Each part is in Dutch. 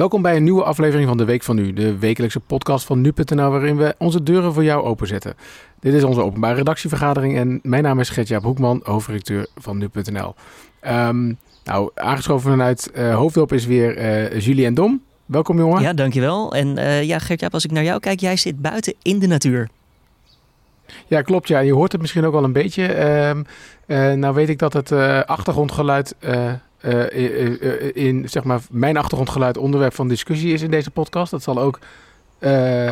Welkom bij een nieuwe aflevering van de Week van Nu, de wekelijkse podcast van nu.nl waarin we onze deuren voor jou openzetten. Dit is onze openbare redactievergadering en mijn naam is Gertjaap Hoekman, hoofdredacteur van nu.nl. Um, nou, aangeschoven vanuit uh, Hoofddorp is weer uh, Julien Dom. Welkom jongen. Ja, dankjewel. En uh, ja, Gertjaap, als ik naar jou kijk, jij zit buiten in de natuur. Ja, klopt. Ja, je hoort het misschien ook wel een beetje. Uh, nou weet ik dat het achtergrondgeluid uh, in zeg maar mijn achtergrondgeluid onderwerp van discussie is in deze podcast. Dat zal ook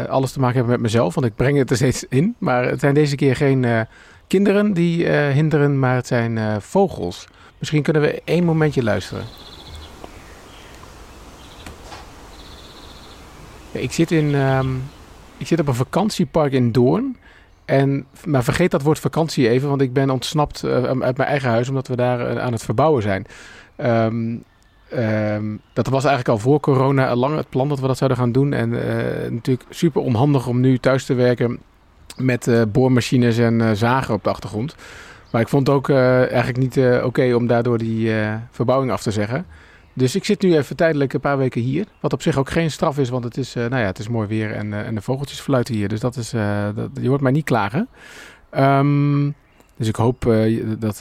alles te maken hebben met mezelf, want ik breng het er steeds in. Maar het zijn deze keer geen kinderen die hinderen, maar het zijn vogels. Misschien kunnen we één momentje luisteren. Ja, ik zit in, um, ik zit op een vakantiepark in Doorn. En, maar vergeet dat woord vakantie even, want ik ben ontsnapt uit mijn eigen huis omdat we daar aan het verbouwen zijn. Um, dat was eigenlijk al voor corona lang het plan dat we dat zouden gaan doen. En uh, natuurlijk super onhandig om nu thuis te werken met boormachines en zagen op de achtergrond. Maar ik vond het ook eigenlijk niet oké om daardoor die verbouwing af te zeggen. Dus ik zit nu even tijdelijk een paar weken hier. Wat op zich ook geen straf is, want het is, nou ja, het is mooi weer en, en de vogeltjes fluiten hier. Dus dat is, uh, dat, je hoort mij niet klagen. Um, dus ik hoop dat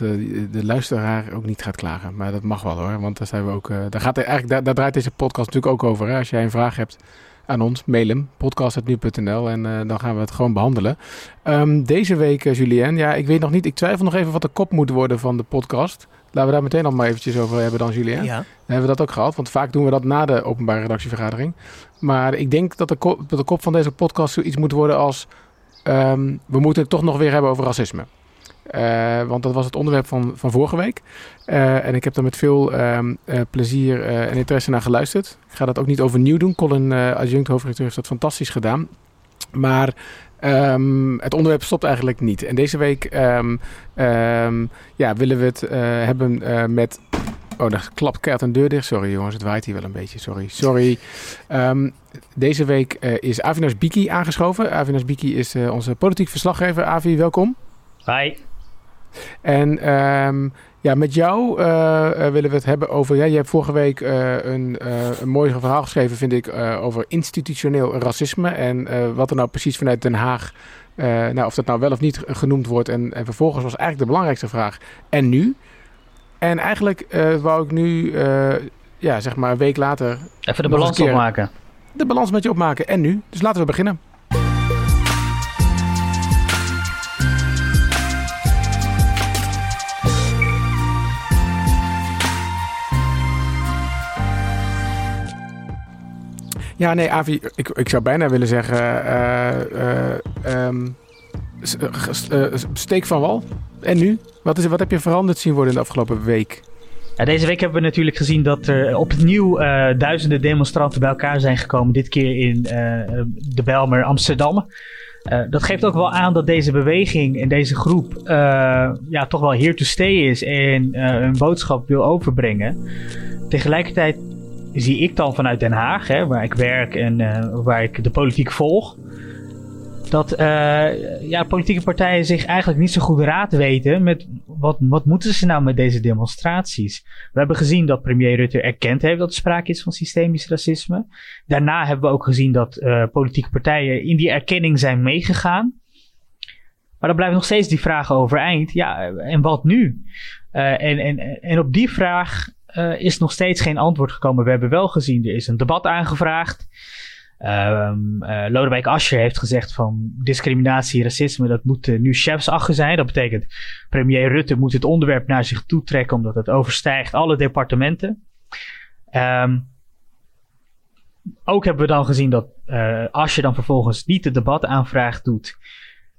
de luisteraar ook niet gaat klagen. Maar dat mag wel hoor, want daar zijn we ook. daar, gaat eigenlijk, daar, daar, draait deze podcast natuurlijk ook over. Hè? Als jij een vraag hebt aan ons, mail hem, podcast.nu.nl en dan gaan we het gewoon behandelen. Um, deze week, Julien, ja, ik weet nog niet, ik twijfel nog even wat de kop moet worden van de podcast. Laten we daar meteen nog maar eventjes over hebben dan, Julien. Ja. Dan hebben we dat ook gehad, want vaak doen we dat na de openbare redactievergadering. Maar ik denk dat de kop, dat de kop van deze podcast zoiets moet worden als... Um, we moeten het toch nog weer hebben over racisme. Uh, want dat was het onderwerp van, van vorige week. Uh, en ik heb er met veel um, uh, plezier en interesse naar geluisterd. Ik ga dat ook niet overnieuw doen. Colin, adjunct hoofdredacteur, heeft dat fantastisch gedaan. Maar Um, het onderwerp stopt eigenlijk niet. En deze week um, ja, willen we het hebben met. Oh, daar klapt keert een deur dicht. Sorry jongens, het waait hier wel een beetje. Sorry. Sorry. deze week is Avinas Biki aangeschoven. Avinas Biki is onze politiek verslaggever. Avi, welkom. Hi. En ja, met jou uh, uh, willen we het hebben over. Ja, je hebt vorige week uh, een, een mooi verhaal geschreven, vind ik, over institutioneel racisme. En wat er nou precies vanuit Den Haag. nou, of dat nou wel of niet genoemd wordt. En, en vervolgens was eigenlijk de belangrijkste vraag. En nu? En eigenlijk wou ik nu, ja, zeg maar een week later. Even de balans opmaken. De balans met je opmaken. En nu? Dus laten we beginnen. Ja, nee, Avi, ik, ik zou bijna willen zeggen... Uh, uh, um, steek van wal. En nu? Wat, is, wat heb je veranderd zien worden in de afgelopen week? Ja, deze week hebben we natuurlijk gezien dat er opnieuw uh, duizenden demonstranten bij elkaar zijn gekomen. Dit keer in de Belmer Amsterdam. Dat geeft ook wel aan dat deze beweging en deze groep ja, toch wel here to stay is en een boodschap wil overbrengen. Tegelijkertijd zie ik dan vanuit Den Haag, hè, waar ik werk en uh, waar ik de politiek volg, dat uh, ja, politieke partijen zich eigenlijk niet zo goed raad weten met wat, wat moeten ze nou met deze demonstraties. We hebben gezien dat premier Rutte erkend heeft dat er sprake is van systemisch racisme. Daarna hebben we ook gezien dat uh, politieke partijen in die erkenning zijn meegegaan. Maar dan blijven nog steeds die vragen overeind. Ja, en wat nu? En, en, en op die vraag uh, is nog steeds geen antwoord gekomen. We hebben wel gezien, er is een debat aangevraagd. Um, Lodewijk Asscher heeft gezegd van discriminatie, racisme, dat moet uh, nu chefsache zijn. Dat betekent premier Rutte moet het onderwerp naar zich toe trekken omdat het overstijgt alle departementen. Um, ook hebben we dan gezien dat uh, Asscher dan vervolgens niet het debat aanvraag doet.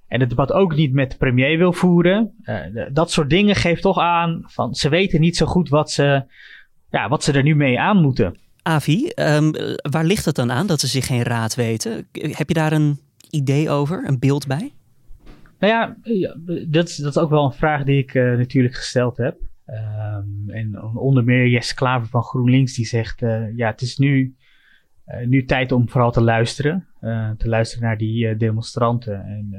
En het debat ook niet met de premier wil voeren. Uh, dat soort dingen geeft toch aan van ze weten niet zo goed wat ze, ja, wat ze er nu mee aan moeten. Avi, um, waar ligt het dan aan dat ze zich geen raad weten? Heb je daar een idee over, een beeld bij? Nou ja, dat, is, dat is ook wel een vraag die ik uh, natuurlijk gesteld heb. Um, en onder meer Jesse Klaver van GroenLinks die zegt, uh, ja, het is nu nu tijd om vooral te luisteren. Uh, te luisteren naar die uh, demonstranten en,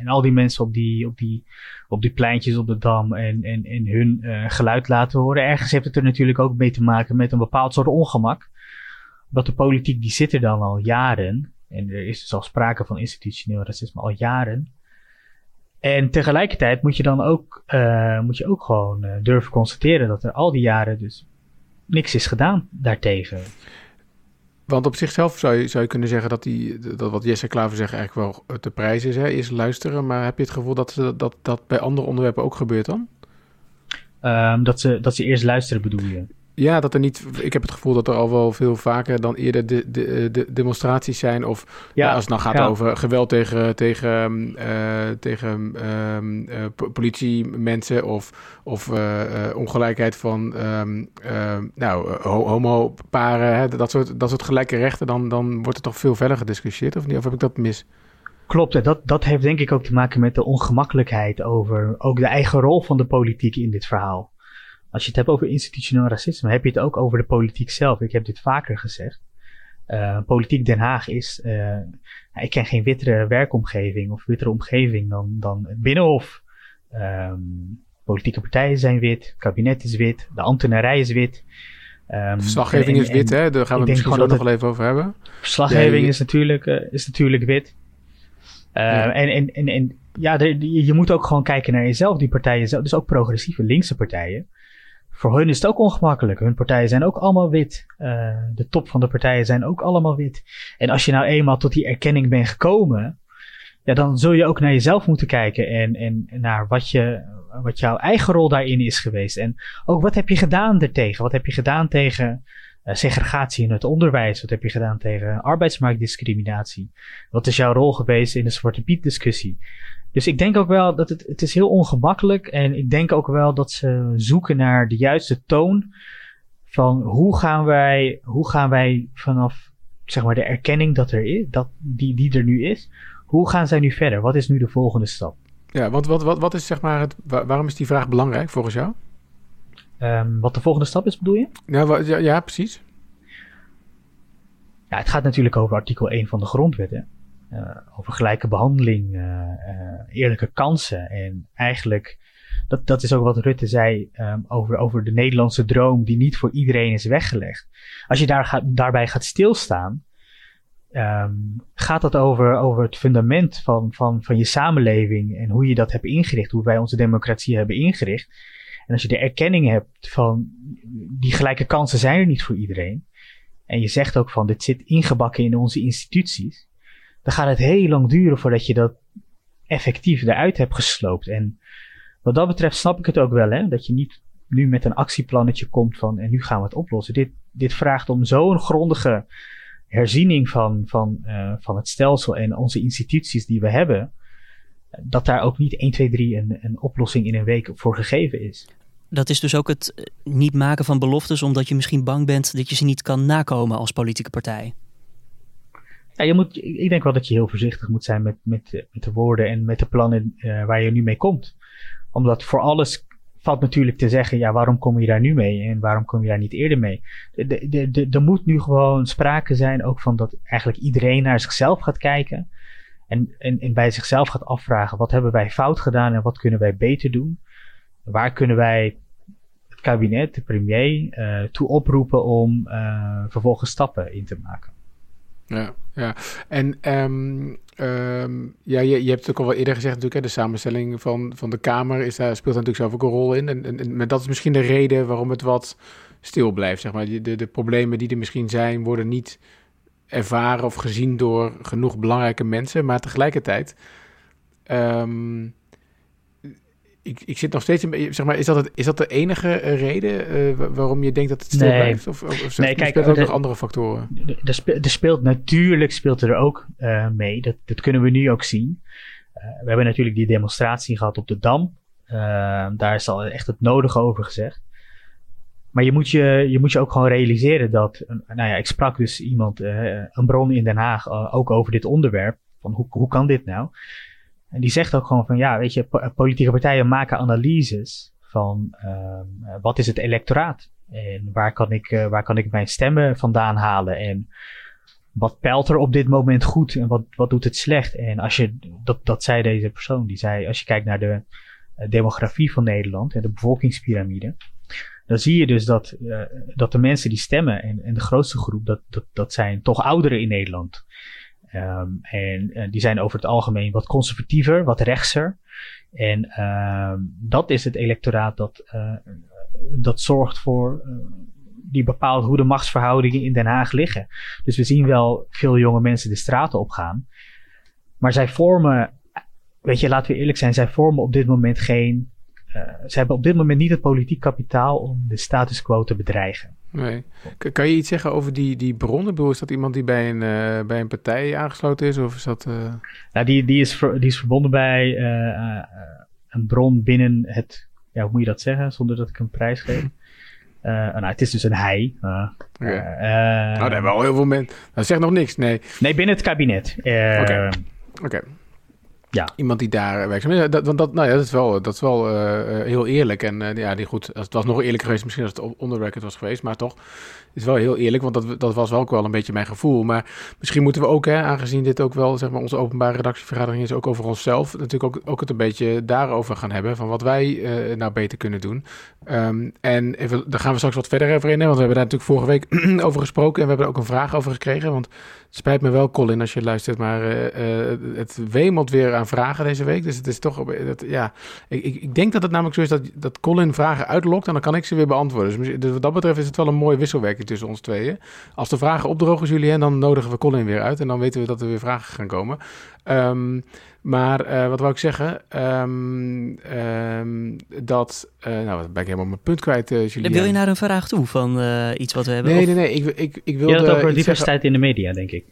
en al die mensen op die, op die, op die pleintjes op de dam en, en, hun geluid laten horen. Ergens heeft het er natuurlijk ook mee te maken met een bepaald soort ongemak. Want de politiek die zit er dan al jaren. En er is dus al sprake van institutioneel racisme al jaren. En tegelijkertijd moet je dan ook, moet je ook gewoon durven constateren dat er al die jaren dus niks is gedaan daartegen. Want op zichzelf zou je, zou je kunnen zeggen dat, die, dat wat Jesse Klaver zegt eigenlijk wel te prijs is. Hè? Is luisteren, maar heb je het gevoel dat ze, dat, dat bij andere onderwerpen ook gebeurt dan? Um, dat, ze, dat ze eerst luisteren bedoel je? Ja, dat er niet. Ik heb het gevoel dat er al wel veel vaker dan eerder de, de, de demonstraties zijn. Of ja, als het dan gaat over geweld tegen, tegen, uh, tegen um, uh, politiemensen of, of uh, ongelijkheid van um, nou, homo-paren, dat soort, dat soort gelijke rechten, dan, dan wordt het toch veel verder gediscussieerd, of niet? Of heb ik dat mis? Klopt, dat, dat heeft denk ik ook te maken met de ongemakkelijkheid over ook de eigen rol van de politiek in dit verhaal. Als je het hebt over institutioneel racisme, heb je het ook over de politiek zelf. Ik heb dit vaker gezegd. Uh, politiek Den Haag is, uh, ik ken geen wittere werkomgeving of wittere omgeving dan, dan het Binnenhof. Um, politieke partijen zijn wit, het kabinet is wit, de ambtenarij is wit. Um, verslaggeving is wit, hè? Daar gaan we misschien zo nog wel even over hebben. Verslaggeving is, natuurlijk, uh, is natuurlijk wit. Ja. En, en, en, en ja, je moet ook gewoon kijken naar jezelf, die partijen zelf. Dus ook progressieve linkse partijen voor hun is het ook ongemakkelijk. Hun partijen zijn ook allemaal wit. Uh, de top van de partijen zijn ook allemaal wit. En als je nou eenmaal tot die erkenning bent gekomen, ja, dan zul je ook naar jezelf moeten kijken en, en naar wat, je, wat jouw eigen rol daarin is geweest. En ook wat heb je gedaan ertegen? Wat heb je gedaan tegen uh, segregatie in het onderwijs? Wat heb je gedaan tegen arbeidsmarktdiscriminatie? Wat is jouw rol geweest in de Zwarte Piet discussie? Dus ik denk ook wel dat het, het is heel ongemakkelijk. En ik denk ook wel dat ze zoeken naar de juiste toon. Van hoe gaan wij, hoe gaan wij vanaf zeg maar, de erkenning dat er is, dat, die, die er nu is. Hoe gaan zij nu verder? Wat is nu de volgende stap? Ja, want wat, wat, wat is zeg maar het, waarom is die vraag belangrijk volgens jou? Um, wat de volgende stap is, bedoel je? Ja, ja, ja, precies. Ja, het gaat natuurlijk over artikel 1 van de grondwet. Hè? Uh, over gelijke behandeling, uh, eerlijke kansen. En eigenlijk, dat, dat is ook wat Rutte zei um, over, over de Nederlandse droom die niet voor iedereen is weggelegd. Als je daar daarbij gaat stilstaan, um, gaat dat over, over het fundament van, van, van je samenleving en hoe je dat hebt ingericht, hoe wij onze democratie hebben ingericht. En als je de erkenning hebt van die gelijke kansen zijn er niet voor iedereen. En je zegt ook van dit zit ingebakken in onze instituties dan gaat het heel lang duren voordat je dat effectief eruit hebt gesloopt. En wat dat betreft snap ik het ook wel, hè, dat je niet nu met een actieplannetje komt van en nu gaan we het oplossen. Dit, dit vraagt om zo'n grondige herziening van, van, uh, van het stelsel en onze instituties die we hebben, dat daar ook niet 1, 2, 3 een, een oplossing in een week voor gegeven is. Dat is dus ook het eh, niet maken van beloftes omdat je misschien bang bent dat je ze niet kan nakomen als politieke partij. Ja, je moet, ik denk wel dat je heel voorzichtig moet zijn met, met, met de woorden en met de plannen uh, waar je nu mee komt. Omdat voor alles valt natuurlijk te zeggen, ja, waarom kom je daar nu mee en waarom kom je daar niet eerder mee? Er moet nu gewoon sprake zijn ook van dat eigenlijk iedereen naar zichzelf gaat kijken. En, en, en bij zichzelf gaat afvragen, wat hebben wij fout gedaan en wat kunnen wij beter doen? Waar kunnen wij het kabinet, de premier, uh, toe oproepen om uh, vervolgens stappen in te maken? Ja, ja. En um, um, ja, je, je hebt het ook al wel eerder gezegd natuurlijk, hè, de samenstelling van, van de Kamer is, daar speelt natuurlijk zelf ook een rol in. En, en, en, dat is misschien de reden waarom het wat stil blijft, zeg maar. De, de problemen die er misschien zijn, worden niet ervaren of gezien door genoeg belangrijke mensen. Maar tegelijkertijd um, ik, ik zit nog steeds in. Zeg maar, is dat, het, is dat de enige eh, reden uh, waarom je denkt dat het stil blijft? Of, of, of nee, kijk, speelt ook nog andere factoren? Er speelt, speelt, natuurlijk speelt er ook uh, mee. Dat, dat kunnen we nu ook zien. we hebben natuurlijk die demonstratie gehad op de Dam. daar is al echt het nodige over gezegd. Maar je moet je, je moet je ook gewoon realiseren dat. Nou ja, ik sprak dus iemand, een bron in Den Haag, ook over dit onderwerp. Van hoe, hoe kan dit nou? En die zegt ook gewoon van ja, weet je, politieke partijen maken analyses van uh, wat is het electoraat en waar kan ik, uh, waar kan ik mijn stemmen vandaan halen en wat peilt er op dit moment goed en wat, wat doet het slecht. En als je, dat, dat zei deze persoon, die zei als je kijkt naar de demografie van Nederland en de bevolkingspyramide, dan zie je dus dat, dat de mensen die stemmen, en, en de grootste groep, dat, dat, dat zijn toch ouderen in Nederland. Um, en uh, die zijn over het algemeen wat conservatiever, wat rechtser. En uh, dat is het electoraat dat, uh, dat zorgt voor die bepaalt hoe de machtsverhoudingen in Den Haag liggen. Dus we zien wel veel jonge mensen de straten opgaan. Maar zij vormen, weet je, laten we eerlijk zijn, zij vormen op dit moment geen. Ze hebben op dit moment niet het politiek kapitaal om de status quo te bedreigen. Nee. Kan je iets zeggen over die, die bron? Ik is dat iemand die bij een, uh, bij een partij aangesloten is? Of is dat. Uh... Nou, die, die, is ver, die is verbonden bij een bron binnen het. Ja, hoe moet je dat zeggen zonder dat ik een prijs geef? Uh, nou, het is dus een hij. Uh, nou, daar hebben we al heel veel mensen. Dat zegt nog niks, nee. Nee, binnen het kabinet. Oké. Okay. Okay. Ja. Iemand die daar werkt. Dat, want dat, nou ja, dat is wel, dat is wel heel eerlijk. En ja, die goed, het was nog eerlijker geweest misschien als het onder record was geweest. Maar toch, is wel heel eerlijk, want dat, dat was ook wel een beetje mijn gevoel. Maar misschien moeten we ook, hè, aangezien dit ook wel zeg maar, onze openbare redactievergadering is, ook over onszelf, natuurlijk ook, ook het een beetje daarover gaan hebben. Van wat wij uh, nou beter kunnen doen. Um, en even, daar gaan we straks wat verder over in, want we hebben daar natuurlijk vorige week over gesproken. En we hebben er ook een vraag over gekregen. Want het spijt me wel, Colin, als je luistert, maar uh, uh, het wemelt weer aan vragen deze week. Dus het is toch, dat, ja, ik, ik, ik, denk dat het namelijk zo is dat, dat Colin vragen uitlokt en dan kan ik ze weer beantwoorden. Dus, dus wat dat betreft is het wel een mooie wisselwerking tussen ons tweeën. Als de vragen opdrogen, Julien, dan nodigen we Colin weer uit. En dan weten we dat er weer vragen gaan komen. Um, maar uh, wat wou ik zeggen? Um, um, dat, uh, nou, ben ik helemaal mijn punt kwijt, uh, Julien. Wil je naar een vraag toe van iets wat we hebben? Nee, of? nee, nee. Ik, ik, ik wilde ja, over diversiteit zeggen... in de media, denk ik.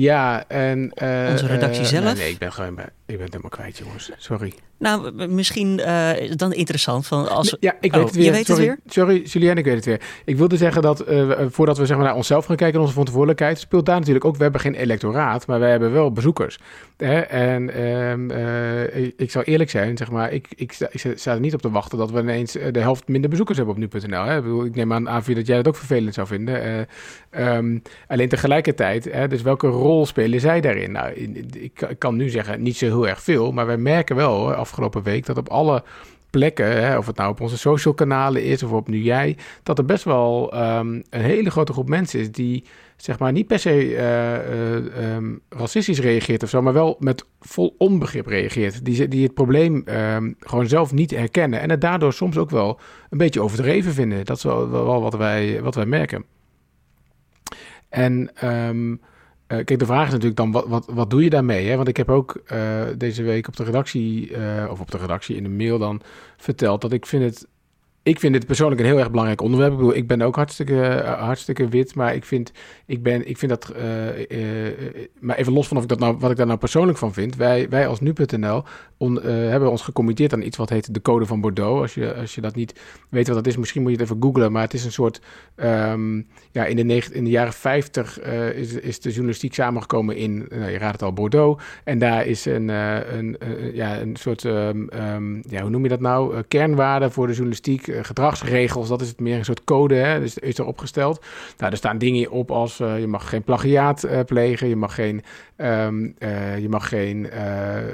Ja, en... Onze redactie zelf? Nee, nee, ik ben gewoon... Ik ben het helemaal kwijt, jongens. Sorry. Nou, misschien uh, dan interessant. Van als... Ja, ik weet oh, het weer. Je weet sorry, het weer? Sorry, Julien, ik weet het weer. Ik wilde zeggen dat uh, voordat we zeg maar, naar onszelf gaan kijken, onze verantwoordelijkheid, speelt daar natuurlijk ook. We hebben geen electoraat, maar wij hebben wel bezoekers. Hè? En um, uh, ik, zal eerlijk zijn, zeg maar, ik, ik, sta, ik sta er niet op te wachten dat we ineens de helft minder bezoekers hebben op nu.nl. Hè? Ik, bedoel, ik neem aan, aan dat jij dat ook vervelend zou vinden. Um, alleen tegelijkertijd, hè, dus welke rol spelen zij daarin? Nou, ik, kan nu zeggen, niet zo heel erg veel, maar wij merken wel afgelopen week dat op alle plekken, hè, of het nou op onze social kanalen is of op nu jij, dat er best wel um, een hele grote groep mensen is die zeg maar niet per se uh, uh, um, racistisch reageert of zo, maar wel met vol onbegrip reageert. Die, die het probleem um, gewoon zelf niet herkennen en het daardoor soms ook wel een beetje overdreven vinden. Dat is wel, wel wat, wij, wat wij merken. En uh, kijk, de vraag is natuurlijk dan, wat, wat, wat doe je daarmee? Hè? Want ik heb ook uh, deze week op de redactie, uh, of op de redactie in de mail dan verteld dat ik vind het ik vind dit persoonlijk een heel erg belangrijk onderwerp. Ik bedoel, ik ben ook hartstikke, uh, hartstikke wit, maar ik vind, ik ben, ik vind dat, uh, uh, maar even los van of ik dat nou, wat ik daar nou persoonlijk van vind. Wij, wij als nu.nl hebben ons gecommitteerd aan iets wat heet de Code van Bordeaux. Als je, als je dat niet weet wat dat is, misschien moet je het even googlen, maar het is een soort, um, ja, in de, in de jaren 50 is, is de journalistiek samengekomen in, nou, je raadt het al, Bordeaux. En daar is een, een, ja, een soort, um, um, ja, hoe noem je dat nou, kernwaarde voor de journalistiek eh, gedragsregels, dat is het meer een soort code, hè, dus is er opgesteld. Nou, er staan dingen op als uh, je mag geen plagiaat uh, plegen, je mag geen, um, uh, je mag geen,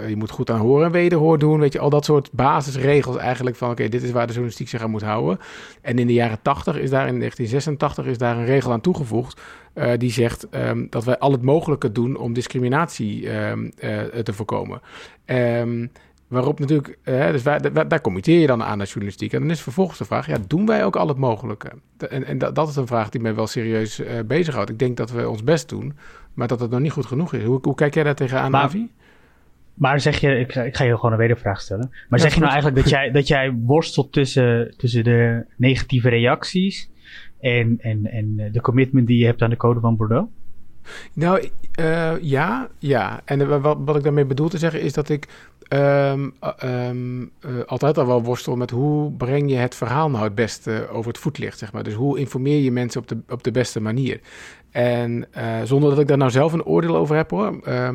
je moet goed aan horen en wederhoor doen, weet je, al dat soort basisregels eigenlijk van, oké, dit is waar de journalistiek zich aan moet houden. En in de jaren 80 is daar, in 1986 is daar een regel aan toegevoegd, die zegt um, dat wij al het mogelijke doen om discriminatie um, te voorkomen. Waarop natuurlijk, hè, dus daar, committeer je dan aan als journalistiek. En dan is vervolgens de vraag, ja, doen wij ook al het mogelijke? En, en dat, dat is een vraag die mij wel serieus uh, bezighoudt. Ik denk dat we ons best doen, maar dat het nog niet goed genoeg is. Hoe, hoe kijk jij daar tegenaan, maar, Avi? Maar zeg je, ik, ik, ga je gewoon een wedervraag stellen. Maar ja, zeg je nou eigenlijk dat jij, dat jij worstelt tussen, tussen de negatieve reacties en, en, en de commitment die je hebt aan de code van Bordeaux? Nou, uh, ja, ja. En wat, wat ik daarmee bedoel te zeggen is dat ik um, um, uh, altijd al wel worstel met hoe breng je het verhaal nou het beste over het voetlicht, zeg maar. Dus hoe informeer je mensen op de, op de beste manier? En zonder dat ik daar nou zelf een oordeel over heb hoor, uh,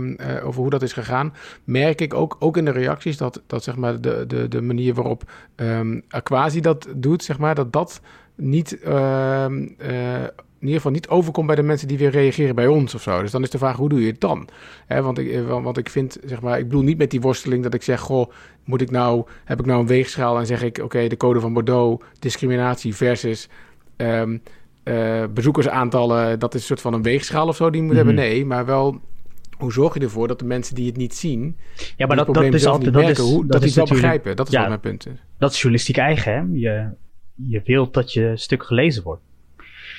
over hoe dat is gegaan, merk ik ook, ook in de reacties dat, dat zeg maar de, de, de manier waarop um, Aquasi dat doet, zeg maar, dat dat niet, ehm, eh, in ieder geval niet overkomt bij de mensen die weer reageren bij ons of zo. Dus dan is de vraag, hoe doe je het dan? Hè, want, ik, eh, want ik vind, zeg maar, ik bedoel niet met die worsteling dat ik zeg, goh, moet ik nou, heb ik nou een weegschaal en zeg ik, oké, de code van Bordeaux, discriminatie versus ehm, eh, bezoekersaantallen, dat is een soort van een weegschaal of zo die je moet Mhm. hebben. Nee, maar wel, hoe zorg je ervoor dat de mensen die het niet zien, Ja, maar dat, dat is zelf altijd dat merken, is, hoe, dat, is het wel natuurlijk, begrijpen. Dat is ja, wel mijn punt. dat is journalistiek eigen. Hè? Je, je wilt dat je stuk gelezen wordt.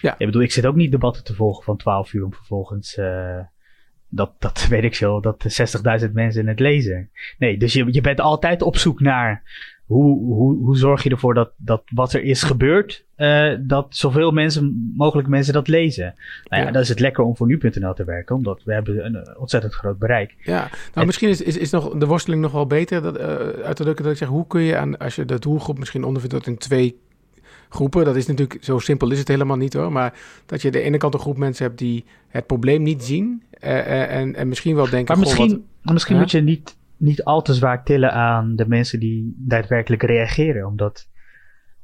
Ja. Ik bedoel, ik zit ook niet debatten te volgen van 12 uur om vervolgens, eh, dat, dat weet ik veel, dat 60.000 mensen het lezen. Nee, dus je, je bent altijd op zoek naar hoe, hoe, hoe zorg je ervoor dat, dat wat er is gebeurd, eh, dat zoveel mensen, mogelijk mensen dat lezen. Nou ja, Ja. dat is het lekker om voor nu.nl te werken, omdat we hebben een eh, ontzettend groot bereik. Ja, nou misschien is, is, is nog de worsteling nog wel beter dat, uit te drukken dat ik zeg, hoe kun je aan, als je de doelgroep misschien onderverdeelt in twee groepen, dat is natuurlijk, zo simpel is het helemaal niet hoor, maar dat je de ene kant een groep mensen hebt die het probleem niet zien eh, eh, en, en misschien wel denken, Maar goh, misschien, wat- misschien Ja? moet je niet, niet al te zwaar tillen aan de mensen die daadwerkelijk reageren. Omdat,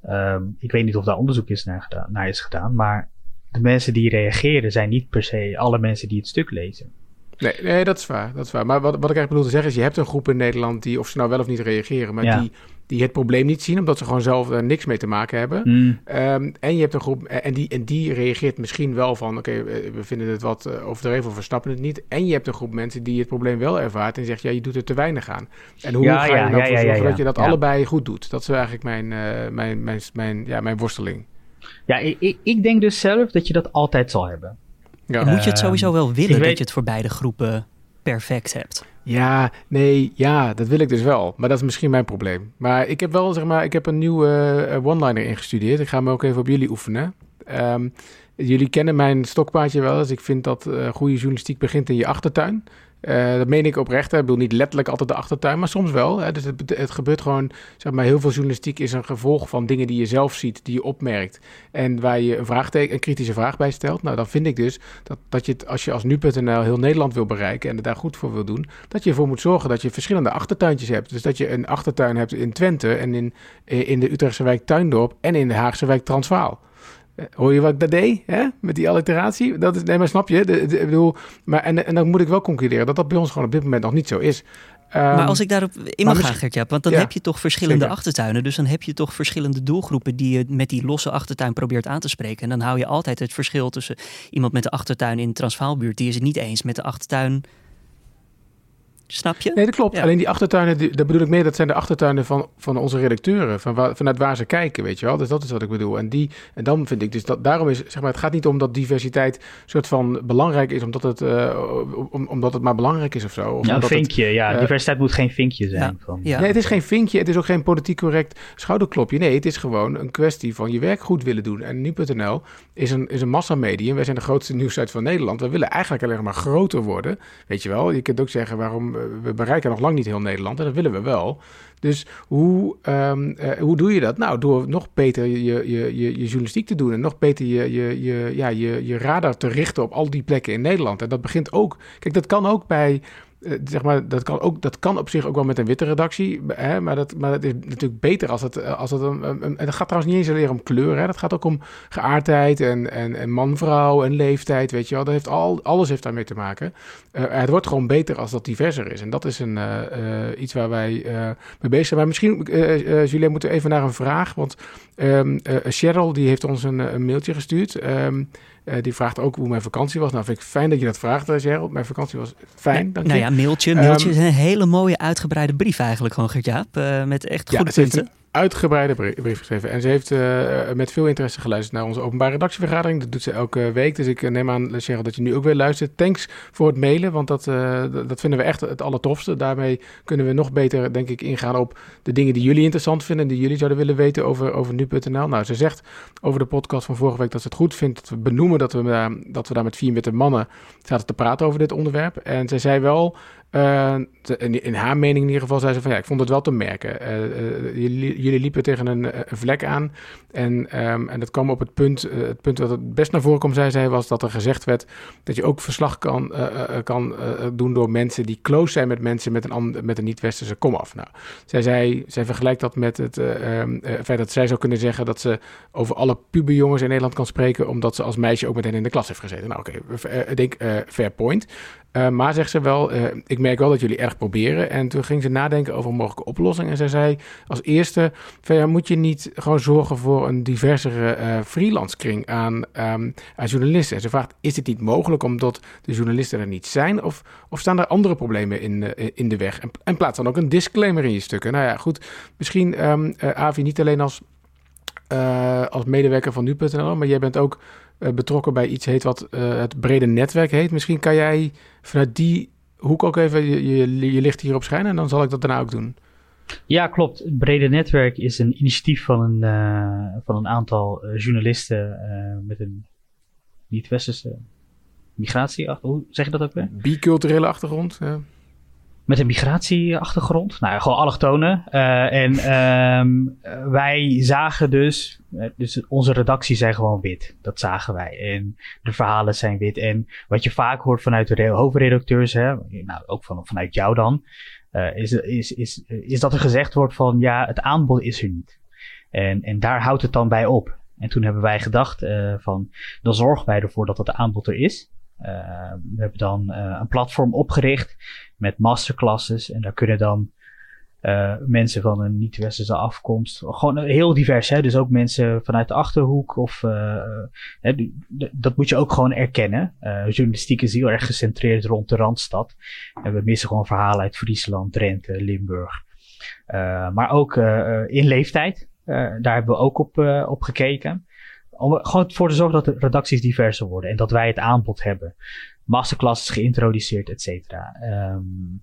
ehm, ik weet niet of daar onderzoek is naar, gedaan, naar is gedaan, maar de mensen die reageren zijn niet per se alle mensen die het stuk lezen. Nee, nee, dat is waar. Dat is waar. Maar wat, wat ik eigenlijk bedoel te zeggen is, je hebt een groep in Nederland die, of ze nou wel of niet reageren, maar Ja. die, die het probleem niet zien, omdat ze gewoon zelf er niks mee te maken hebben. Hmm. Ehm, en je hebt een groep, en die, en die reageert misschien wel van, oké, eh, we vinden het wat eh, overdreven of we snappen het niet. En je hebt een groep mensen die het probleem wel ervaart en zegt, ja, je doet er te weinig aan. En hoe Ja, ga je ja, nou ja, voor ja, zorgen ja, dat je dat ja. allebei goed doet? Dat is eigenlijk mijn, eh, mijn, mijn, mijn, ja, mijn worsteling. Ja, ik, ik, ik denk dus zelf dat je dat altijd zal hebben. Ja. En moet je het Ehm, sowieso wel willen dat je het voor beide groepen perfect hebt? Ja, nee, ja, dat wil ik dus wel. Maar dat is misschien mijn probleem. Maar ik heb wel, zeg maar, ik heb een nieuwe eh, one-liner ingestudeerd. Ik ga hem ook even op jullie oefenen. Ehm, jullie kennen mijn stokpaardje wel. Dus ik vind dat eh, goede journalistiek begint in je achtertuin. Eh, dat meen ik oprecht. hè. Ik bedoel niet letterlijk altijd de achtertuin, maar soms wel. Hè. Dus het, het gebeurt gewoon, zeg maar, heel veel journalistiek is een gevolg van dingen die je zelf ziet, die je opmerkt. En waar je een, vraagteken, kritische vraag bij stelt. Nou, dan vind ik dus dat, dat je het, als je als nu.nl heel Nederland wil bereiken en het daar goed voor wil doen, dat je ervoor moet zorgen dat je verschillende achtertuintjes hebt. Dus dat je een achtertuin hebt in Twente en in, in de Utrechtse wijk Tuindorp en in de Haagse wijk Transvaal. Eh, Hoor je wat ik daar deed? Hè? Met die alliteratie? Dat is, nee, maar snap je? De, bedoel, maar, en, en dan moet ik wel concluderen dat dat bij ons gewoon op dit moment nog niet zo is. Ehm, maar als ik daarop in mag gaan, Gertja, want dan Ja, heb je toch verschillende zeker. achtertuinen. Dus dan heb je toch verschillende doelgroepen die je met die losse achtertuin probeert aan te spreken. En dan hou je altijd het verschil tussen iemand met de achtertuin in de Transvaalbuurt. Die is het niet eens met de achtertuin. Snap je? Nee, dat klopt. Ja. Alleen die achtertuinen, die, dat bedoel ik meer, dat zijn de achtertuinen van, van onze redacteuren. Van waar, vanuit waar ze kijken, weet je wel. Dus dat is wat ik bedoel. En, die, en dan vind ik dus dat, daarom is, zeg maar, het gaat niet om dat diversiteit soort van belangrijk is, omdat het, eh, om, omdat het maar belangrijk is of zo. Of Ja, een het- vinkje. Ja, eh, diversiteit moet geen vinkje zijn. Ja. Van, Ja. Nee, het is geen vinkje, het is ook geen politiek correct schouderklopje. Nee, het is gewoon een kwestie van je werk goed willen doen. En nu.nl is een, is een massamedium. Wij zijn de grootste nieuwssite van Nederland. We willen eigenlijk alleen maar groter worden. Weet je wel, je kunt ook zeggen waarom we bereiken nog lang niet heel Nederland. En dat willen we wel. Dus hoe, ehm, eh, hoe doe je dat? Nou, door nog beter je, je, je, je journalistiek te doen. En nog beter je, je, je, ja, je, je radar te richten op al die plekken in Nederland. En dat begint ook. Kijk, dat kan ook bij. Eh, zeg maar, dat kan, ook, dat kan op zich ook wel met een witte redactie. Hè, maar, dat, maar dat is natuurlijk beter als het. eh, Als het een, een, en dat gaat trouwens niet eens alleen om kleur. Hè, dat gaat ook om geaardheid en, en, en man-vrouw en leeftijd. Weet je wel. Dat heeft al, alles heeft daarmee te maken. Eh, het wordt gewoon beter als dat diverser is. En dat is een, iets waar wij mee bezig zijn. Maar misschien, Julien, moeten we even naar een vraag. Want eh, Cheryl die heeft ons een, een mailtje gestuurd. Ehm, eh, die vraagt ook hoe mijn vakantie was. Nou, vind ik fijn dat je dat vraagt, eh, Cheryl. Mijn vakantie was fijn, dank nou je. ja, mailtje. Mailtje Ehm, is een hele mooie uitgebreide brief eigenlijk gewoon, Gert-Jaap. eh, met echt Ja, goede heeft punten. Uitgebreide brie- brief geschreven. En ze heeft eh, met veel interesse geluisterd naar onze openbare redactievergadering. Dat doet ze elke week. Dus ik eh, neem aan, Cheryl, dat je nu ook weer luistert. Thanks voor het mailen, want dat, eh, dat- dat vinden we echt het allertofste. Daarmee kunnen we nog beter, denk ik, ingaan op de dingen die jullie interessant vinden. Die jullie zouden willen weten over, over nu.nl. Nou, ze zegt over de podcast van vorige week dat ze het goed vindt dat we benoemen dat we, daar- dat we daar met vier witte mannen zaten te praten over dit onderwerp. En zij zei wel... Uh, in, in, haar mening in ieder geval zei ze van ja, ik vond het wel te merken. Uh, uh, jullie, jullie, liepen tegen een, vlek aan. En, um, en dat kwam op het punt, het punt wat het best naar voren kwam, zei zij, was dat er gezegd werd dat je ook verslag kan, kan doen door mensen die close zijn met mensen met een, met een niet-westerse komaf. Nou, zij, zei, zij vergelijkt dat met het um, feit dat zij zou kunnen zeggen dat ze over alle puberjongens in Nederland kan spreken, omdat ze als meisje ook met hen in de klas heeft gezeten. Nou, oké, ik denk fair point. Maar zegt ze wel, ik merk wel dat jullie erg proberen. En toen ging ze nadenken over een mogelijke oplossing. En zij zei als eerste, ja, moet je niet gewoon zorgen voor een diversere uh, freelance kring aan, um, aan journalisten? En ze vraagt, is het niet mogelijk omdat de journalisten er niet zijn? Of, of staan er andere problemen in, in de weg? En, en, plaats dan ook een disclaimer in je stukken. Nou ja, goed, misschien um, Avi niet alleen als, als medewerker van nu.nl, maar jij bent ook betrokken bij iets heet wat het brede netwerk heet. Misschien kan jij vanuit die hoek ook even je, je, je licht hierop schijnen en dan zal ik dat daarna ook doen. Ja, klopt. Het brede netwerk is een initiatief van een, uh, van een aantal journalisten met een niet-westerse migratie. Hoe zeg je dat ook weer? Biculturele achtergrond. Ja met een migratieachtergrond. Nou, gewoon allochtonen. Uh, en um, wij zagen dus, eh, dus onze redactie zijn gewoon wit. Dat zagen wij. En de verhalen zijn wit. En wat je vaak hoort vanuit de hoofdredacteurs, hè, nou, ook van, vanuit jou dan, uh, is, is, is, is dat er gezegd wordt van, ja, het aanbod is er niet. En, en daar houdt het dan bij op. En toen hebben wij gedacht van, dan zorgen wij ervoor dat het aanbod er is. Uh, we hebben dan uh, een platform opgericht met masterclasses. En daar kunnen dan uh, mensen van een niet-westerse afkomst, gewoon heel divers, hè? dus ook mensen vanuit de achterhoek. Of, hè, dat moet je ook gewoon erkennen. journalistiek is heel erg gecentreerd rond de randstad. En we missen gewoon verhalen uit Friesland, Drenthe, Limburg. maar ook in leeftijd. daar hebben we ook op, op gekeken. Om gewoon voor te zorgen dat de redacties diverser worden en dat wij het aanbod hebben. Masterclasses geïntroduceerd, et cetera. Um,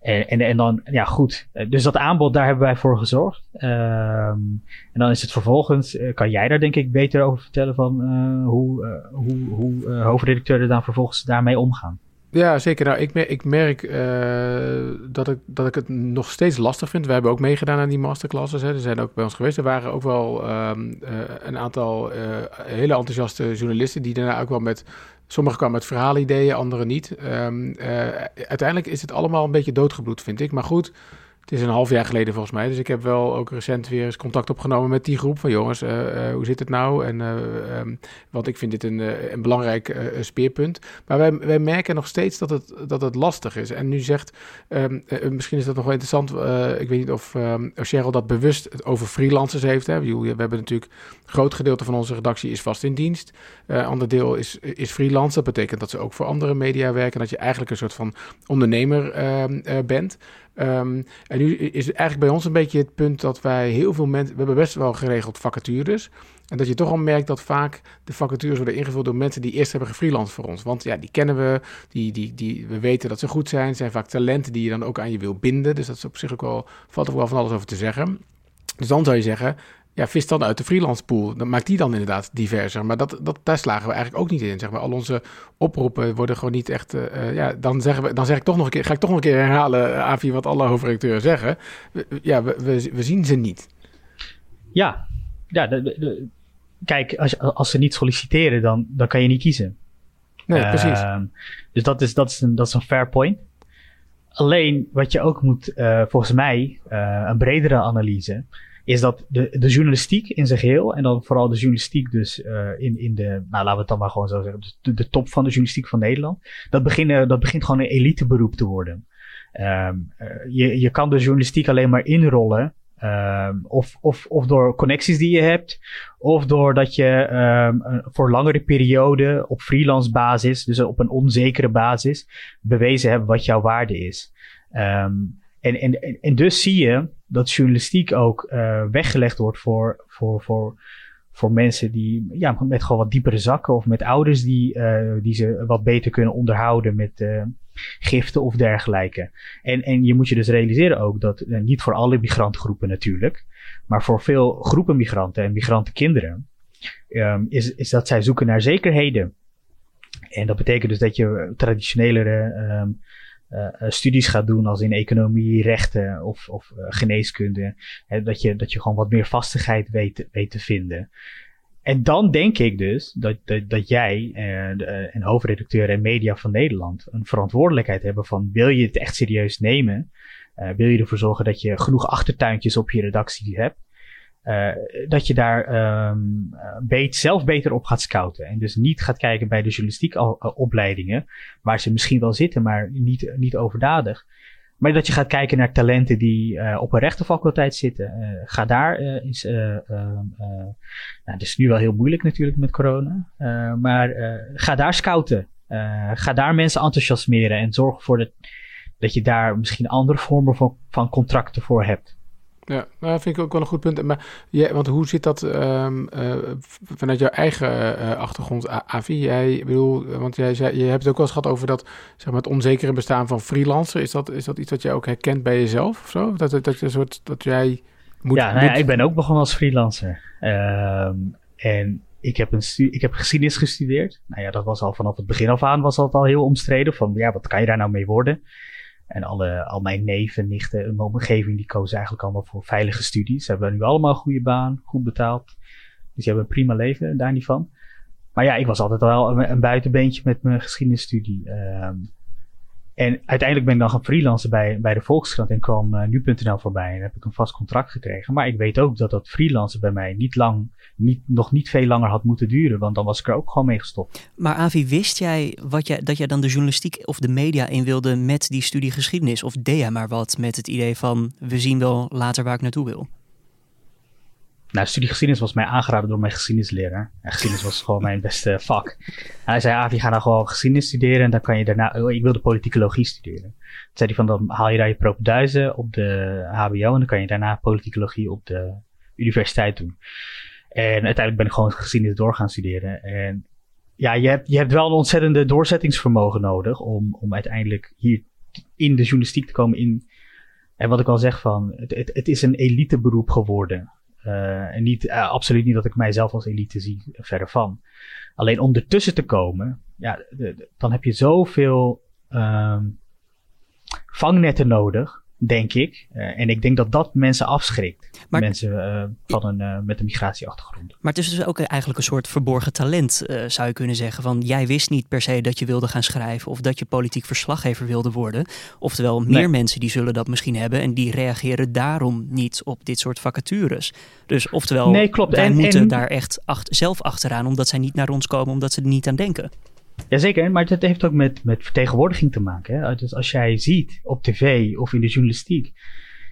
en, en, en, dan, ja goed. Dus dat aanbod, daar hebben wij voor gezorgd. Um, en dan is het vervolgens, uh, kan jij daar denk ik beter over vertellen van uh, hoe, uh, hoe, hoe hoofdredacteuren dan vervolgens daarmee omgaan. Ja, zeker. Nou, ik, ik merk uh, dat, ik, dat ik het nog steeds lastig vind. We hebben ook meegedaan aan die masterclasses. Er zijn ook bij ons geweest. Er waren ook wel um, uh, een aantal uh, hele enthousiaste journalisten die daarna ook wel met... Sommigen kwamen met verhaalideeën, anderen niet. Um, uiteindelijk is het allemaal een beetje doodgebloed, vind ik. Maar goed, het is een half jaar geleden volgens mij. Dus ik heb wel ook recent weer eens contact opgenomen met die groep van jongens, uh, uh, hoe zit het nou? En, uh, want ik vind dit een, een belangrijk speerpunt. Maar wij, wij merken nog steeds dat het, dat het lastig is. En nu zegt, um, misschien is dat nog wel interessant. ik weet niet of, um, Cheryl dat bewust over freelancers heeft. Hè? We hebben natuurlijk een groot gedeelte van onze redactie is vast in dienst. Een ander deel is, is freelance. Dat betekent dat ze ook voor andere media werken. Dat je eigenlijk een soort van ondernemer bent. Um, en nu is het eigenlijk bij ons een beetje het punt dat wij heel veel mensen... We hebben best wel geregeld vacatures. En dat je toch al merkt dat vaak de vacatures worden ingevuld door mensen die eerst hebben gefreelanced voor ons. Want ja, die kennen we, die, die, die, we weten dat ze goed zijn. zijn vaak talenten die je dan ook aan je wil binden. Dus dat is op zich ook wel, valt er wel van alles over te zeggen. Dus dan zou je zeggen, ja, vis dan uit de freelance pool. Dan maakt die dan inderdaad diverser. Maar dat, dat, daar slagen we eigenlijk ook niet in. Zeg maar. Al onze oproepen worden gewoon niet echt. Uh, ja, dan, zeggen we, dan zeg ik toch nog een keer, ga ik toch nog een keer herhalen, uh, Avi, wat alle hoofdredacteuren zeggen. ja, we, we, we, zien ze niet. Ja, ja de, de, kijk, als, als ze niet solliciteren, dan, dan kan je niet kiezen. Nee, uh, precies. Ehm, dus dat is, dat, is een, dat is een fair point. Alleen wat je ook moet, volgens mij, een bredere analyse is dat de, de journalistiek in zijn geheel, en dan vooral de journalistiek dus uh, in, in de, nou laten we het dan maar gewoon zo zeggen, de, de top van de journalistiek van Nederland, dat, dat begint gewoon een eliteberoep te worden. Um, uh, je, je kan de journalistiek alleen maar inrollen, um, of, of, of door connecties die je hebt, of doordat je um, voor langere periode op freelance basis, dus op een onzekere basis, bewezen hebt wat jouw waarde is. En, en, en dus zie je dat journalistiek ook uh, weggelegd wordt voor, voor, voor, voor mensen die ja, met gewoon wat diepere zakken of met ouders die, uh, die ze wat beter kunnen onderhouden met uh, giften of dergelijke. En, en je moet je dus realiseren ook dat niet voor alle migrantengroepen natuurlijk, maar voor veel groepen migranten en migrantenkinderen um, is, is dat zij zoeken naar zekerheden. En dat betekent dus dat je traditionelere um, studies gaat doen als in economie, rechten of, of geneeskunde. Hè, dat, je, dat je gewoon wat meer vastigheid weet, weet te vinden. En dan denk ik dus dat, dat, jij en hoofdredacteur en media van Nederland een verantwoordelijkheid hebben van wil je het echt serieus nemen? Wil je ervoor zorgen dat je genoeg achtertuintjes op je redactie hebt? Uh, dat je daar um, beet, zelf beter op gaat scouten. En dus niet gaat kijken bij de journalistieke opleidingen, waar ze misschien wel zitten, maar niet, niet overdadig. Maar dat je gaat kijken naar talenten die uh, op een rechtenfaculteit zitten. Ga daar uh, eens. nou, dat is nu wel heel moeilijk natuurlijk met corona. maar ga daar scouten. ga daar mensen enthousiasmeren en zorg ervoor dat, dat je daar misschien andere vormen van, van contracten voor hebt. Ja, nou, dat vind ik ook wel een goed punt. Maar ja, want hoe zit dat um, uh, vanuit jouw eigen uh, achtergrond, Avi? Jij, bedoel, want jij zei, je hebt het ook wel eens gehad over dat, zeg maar, het onzekere bestaan van freelancer. Is dat, is dat iets wat jij ook herkent bij jezelf of zo? Dat, dat, je een soort, dat jij moet... Ja, nou ja, ik ben ook begonnen als freelancer. Um, en ik heb, een stu ik heb geschiedenis gestudeerd. Nou ja, dat was al vanaf het begin af aan was dat al heel omstreden. Van ja, wat kan je daar nou mee worden? En alle, al mijn neven, nichten mijn omgeving, die kozen eigenlijk allemaal voor veilige studies. Ze hebben nu allemaal een goede baan, goed betaald. Dus die hebben een prima leven, daar niet van. Maar ja, ik was altijd wel een, een buitenbeentje met mijn geschiedenisstudie. Um, en uiteindelijk ben ik dan gaan freelancen bij, bij de Volkskrant en kwam uh, nu.nl voorbij en heb ik een vast contract gekregen. Maar ik weet ook dat dat freelancen bij mij niet lang, niet, nog niet veel langer had moeten duren, want dan was ik er ook gewoon mee gestopt. Maar Avi, wist jij, wat jij dat jij dan de journalistiek of de media in wilde met die studie geschiedenis? Of deed jij maar wat met het idee van we zien wel later waar ik naartoe wil? Nou, studie geschiedenis was mij aangeraden door mijn geschiedenisleraar. En geschiedenis was gewoon mijn beste vak. Hij zei, Avi, ga nou gewoon geschiedenis studeren en dan kan je daarna... Oh, ik wilde politicologie studeren. Toen zei hij van, dan haal je daar je propenduizen op de hbo en dan kan je daarna politicologie op de universiteit doen. En uiteindelijk ben ik gewoon geschiedenis door gaan studeren. En ja, je hebt, je hebt wel een ontzettende doorzettingsvermogen nodig om, om uiteindelijk hier in de journalistiek te komen in... En wat ik al zeg van, het, het, het is een elite beroep geworden. Uh, en niet, uh, absoluut niet dat ik mijzelf als elite zie, verder van. Alleen om ertussen te komen, ja, dan heb je zoveel um, vangnetten nodig denk ik. Uh, en ik denk dat dat mensen afschrikt. Maar, mensen uh, van een, uh, met een migratieachtergrond. Maar het is dus ook eigenlijk een soort verborgen talent, zou je kunnen zeggen. Van jij wist niet per se dat je wilde gaan schrijven of dat je politiek verslaggever wilde worden. Oftewel, meer nee. mensen die zullen dat misschien hebben en die reageren daarom niet op dit soort vacatures. Dus oftewel, nee, klopt. wij en, moeten en... daar echt acht, zelf achteraan omdat zij niet naar ons komen omdat ze er niet aan denken. Jazeker, maar dat heeft ook met, met vertegenwoordiging te maken. Hè? Dus als jij ziet op tv of in de journalistiek,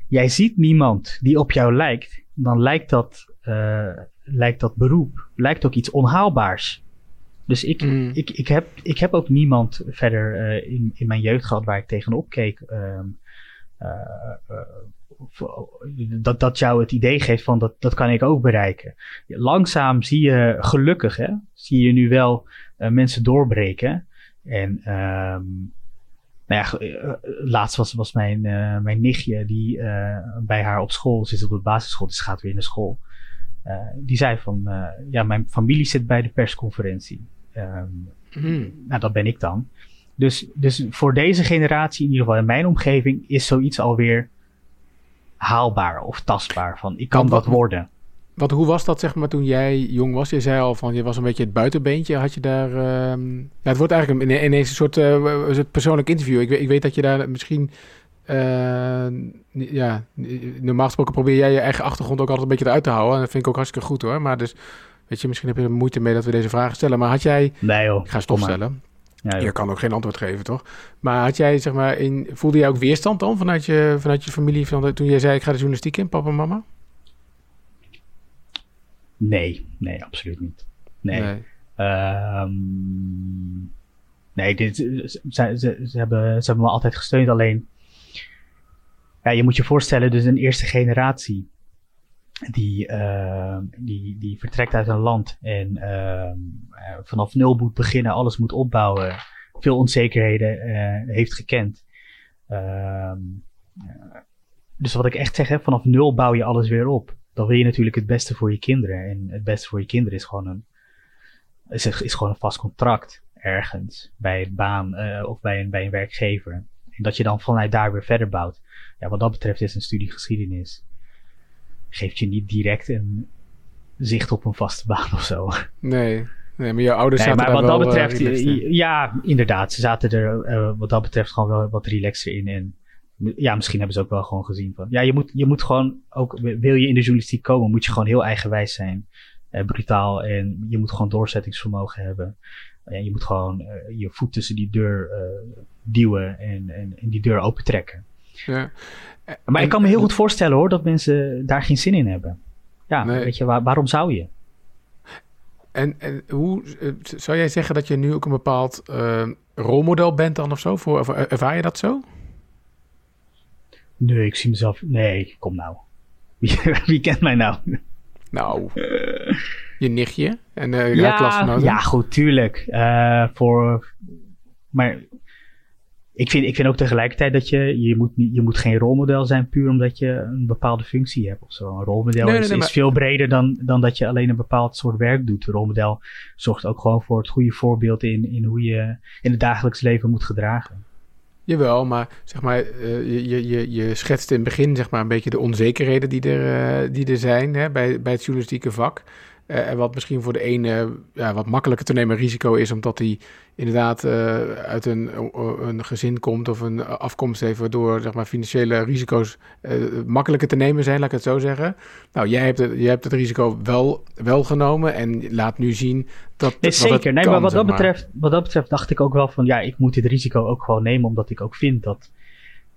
jij ziet niemand die op jou lijkt, dan lijkt dat, uh, lijkt dat beroep, lijkt ook iets onhaalbaars. Dus ik, mm. ik, ik, heb, ik heb ook niemand verder uh, in, in mijn jeugd gehad waar ik tegenop keek. Um, uh, dat, dat jou het idee geeft van dat, dat kan ik ook bereiken. Langzaam zie je gelukkig, hè, zie je nu wel mensen doorbreken. En um, nou ja, uh, laatst was, was mijn, uh, mijn nichtje die bij haar op school zit op de basisschool, dus gaat weer naar school. die zei van, ja, mijn familie zit bij de persconferentie. Um, mm. Nou, dat ben ik dan. Dus, dus voor deze generatie, in ieder geval in mijn omgeving, is zoiets alweer haalbaar of tastbaar. Van ik kan wat worden. Wat, hoe was dat zeg maar toen jij jong was? Je zei al van je was een beetje het buitenbeentje. Had je daar. Uh, ja, het wordt eigenlijk een, ineens een soort uh, persoonlijk interview. Ik, ik weet dat je daar misschien. Uh, ja, normaal gesproken probeer jij je eigen achtergrond ook altijd een beetje eruit te houden. En dat vind ik ook hartstikke goed hoor. Maar dus, weet je, misschien heb je er moeite mee dat we deze vragen stellen. Maar had jij. Nee joh. Ik ga stopstellen. Ja, je kan ook geen antwoord geven, toch? Maar had jij, zeg maar, in, voelde jij ook weerstand dan vanuit je, vanuit je familie van toen jij zei ik ga de journalistiek in, papa en mama? Nee, nee, absoluut niet. Nee. Nee, um, nee dit, ze, ze, ze, hebben, ze hebben me altijd gesteund. Alleen, ja, je moet je voorstellen, dus een eerste generatie die, uh, die, die vertrekt uit een land en uh, vanaf nul moet beginnen, alles moet opbouwen, veel onzekerheden uh, heeft gekend. dus wat ik echt zeg, hè, vanaf nul bouw je alles weer op. Dan wil je natuurlijk het beste voor je kinderen. En het beste voor je kinderen is gewoon een, is, is gewoon een vast contract ergens bij een baan of bij een, bij een werkgever. En dat je dan vanuit daar weer verder bouwt. Ja, wat dat betreft is een studie geschiedenis. Geeft je niet direct een zicht op een vaste baan of zo. Nee, nee maar je ouders nee, zaten maar wat dat wel, eh, betreft, ja, inderdaad. Ze zaten er eh, wat dat betreft gewoon wel wat relaxer in. En ja, misschien hebben ze ook wel gewoon gezien van. Ja, je moet, je moet gewoon ook, wil je in de journalistiek komen, moet je gewoon heel eigenwijs zijn. eh, brutaal en je moet gewoon doorzettingsvermogen hebben. En je moet gewoon eh, je voet tussen die deur eh, duwen en, en, en die deur opentrekken. Ja. Maar ik kan me heel goed voorstellen hoor, dat mensen daar geen zin in hebben. Ja, Nee. weet je, waar- waarom zou je? En, en hoe eh, zou jij zeggen dat je nu ook een bepaald rolmodel bent dan of zo? Voor, ervaar je dat zo? Nee, ik zie mezelf. Nee, kom nou. Wie, wie kent mij nou? Nou, je nichtje en eh ja, klasgenoten. ja, goed, tuurlijk. Eh, voor, maar ik vind, ik vind ook tegelijkertijd dat je, je moet, je moet geen rolmodel zijn puur omdat je een bepaalde functie hebt of zo. Een rolmodel Nee, nee, is, nee, is maar- veel breder dan, dan dat je alleen een bepaald soort werk doet. Een rolmodel zorgt ook gewoon voor het goede voorbeeld in, in hoe je in het dagelijks leven moet gedragen. Jawel, maar zeg maar, eh, je, je, je, schetst in het begin zeg maar een beetje de onzekerheden die er, eh, die er zijn hè, bij, bij het journalistieke vak. Eh, en wat misschien voor de ene ja, wat makkelijker te nemen risico is, omdat hij inderdaad eh, uit een, een gezin komt of een afkomst heeft, waardoor zeg maar, financiële risico's eh, makkelijker te nemen zijn, laat ik het zo zeggen. Nou, jij hebt het, jij hebt het risico wel, wel genomen en laat nu zien dat. Nee, zeker. Nee, maar wat dat, betreft, wat dat betreft dacht ik ook wel van, ja, ik moet dit risico ook gewoon nemen, omdat ik ook vind dat,